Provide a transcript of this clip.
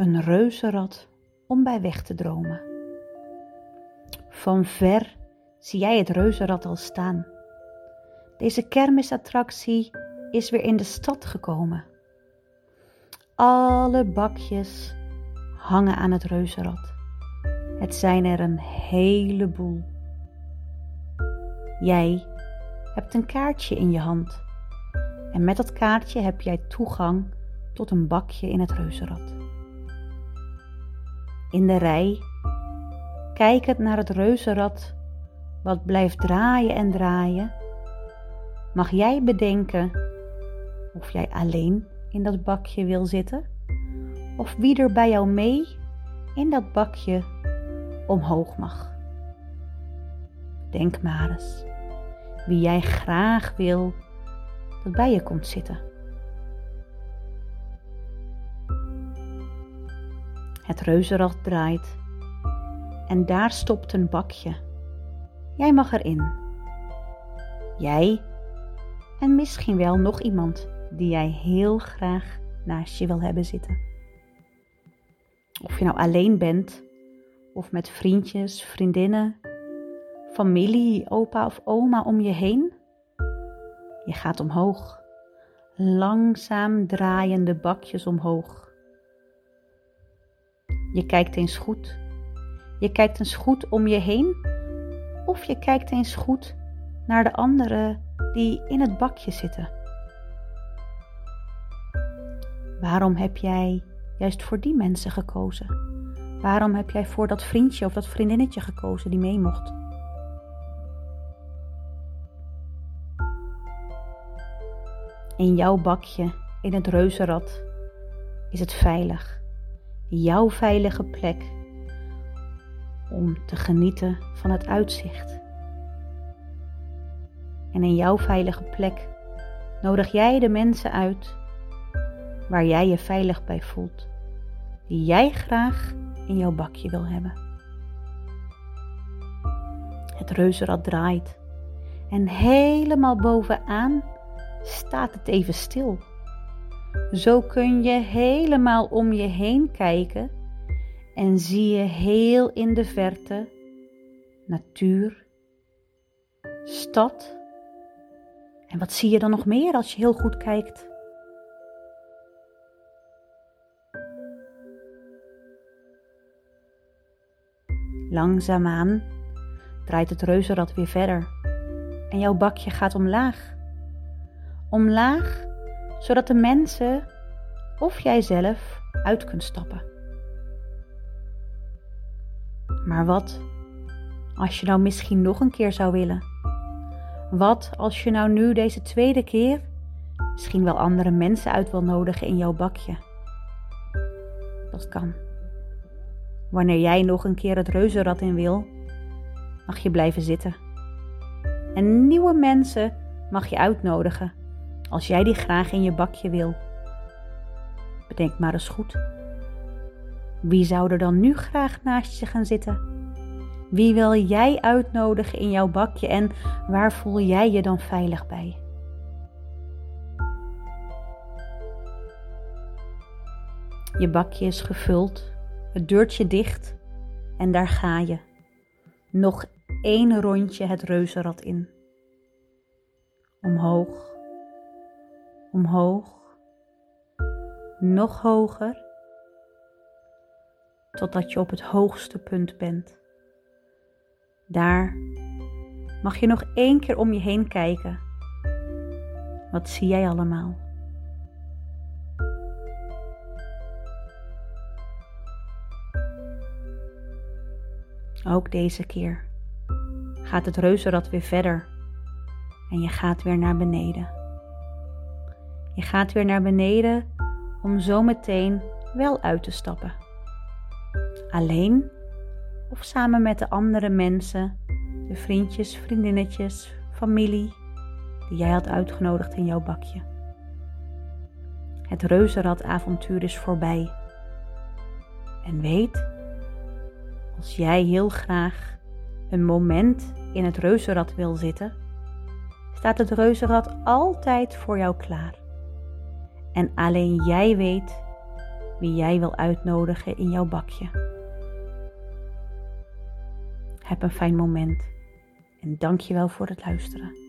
Een reuzenrad om bij weg te dromen. Van ver zie jij het reuzenrad al staan. Deze kermisattractie is weer in de stad gekomen. Alle bakjes hangen aan het reuzenrad. Het zijn er een heleboel. Jij hebt een kaartje in je hand. En met dat kaartje heb jij toegang tot een bakje in het reuzenrad. In de rij, kijkend naar het reuzenrad, wat blijft draaien en draaien, mag jij bedenken of jij alleen in dat bakje wil zitten of wie er bij jou mee in dat bakje omhoog mag. Denk maar eens wie jij graag wil dat bij je komt zitten. Het reuzenrad draait en daar stopt een bakje. Jij mag erin. Jij en misschien wel nog iemand die jij heel graag naast je wil hebben zitten. Of je nou alleen bent of met vriendjes, vriendinnen, familie, opa of oma om je heen. Je gaat omhoog, langzaam draaiende bakjes omhoog. Je kijkt eens goed. Je kijkt eens goed om je heen of je kijkt eens goed naar de anderen die in het bakje zitten. Waarom heb jij juist voor die mensen gekozen? Waarom heb jij voor dat vriendje of dat vriendinnetje gekozen die mee mocht? In jouw bakje, in het reuzenrad, is het veilig. Jouw veilige plek om te genieten van het uitzicht. En in jouw veilige plek nodig jij de mensen uit waar jij je veilig bij voelt, die jij graag in jouw bakje wil hebben. Het reuzenrad draait en helemaal bovenaan staat het even stil. Zo kun je helemaal om je heen kijken en zie je heel in de verte natuur, stad. En wat zie je dan nog meer als je heel goed kijkt? Langzaamaan draait het reuzenrad weer verder en jouw bakje gaat omlaag. Omlaag, zodat de mensen of jijzelf uit kunt stappen. Maar wat als je nou misschien nog een keer zou willen? Wat als je nou nu deze tweede keer misschien wel andere mensen uit wil nodigen in jouw bakje? Dat kan. Wanneer jij nog een keer het reuzenrad in wil, mag je blijven zitten. En nieuwe mensen mag je uitnodigen als jij die graag in je bakje wil. Bedenk maar eens goed. Wie zou er dan nu graag naast je gaan zitten? Wie wil jij uitnodigen in jouw bakje en waar voel jij je dan veilig bij? Je bakje is gevuld, het deurtje dicht en daar ga je. Nog één rondje het reuzenrad in. Omhoog, omhoog, nog hoger, totdat je op het hoogste punt bent. Daar mag je nog één keer om je heen kijken. Wat zie jij allemaal? Ook deze keer gaat het reuzenrad weer verder en je gaat weer naar beneden. Je gaat weer naar beneden om zo meteen wel uit te stappen. Alleen of samen met de andere mensen, de vriendjes, vriendinnetjes, familie die jij had uitgenodigd in jouw bakje. Het reuzenradavontuur is voorbij. En weet, als jij heel graag een moment in het reuzenrad wil zitten, staat het reuzenrad altijd voor jou klaar. En alleen jij weet wie jij wil uitnodigen in jouw bakje. Heb een fijn moment en dank je wel voor het luisteren.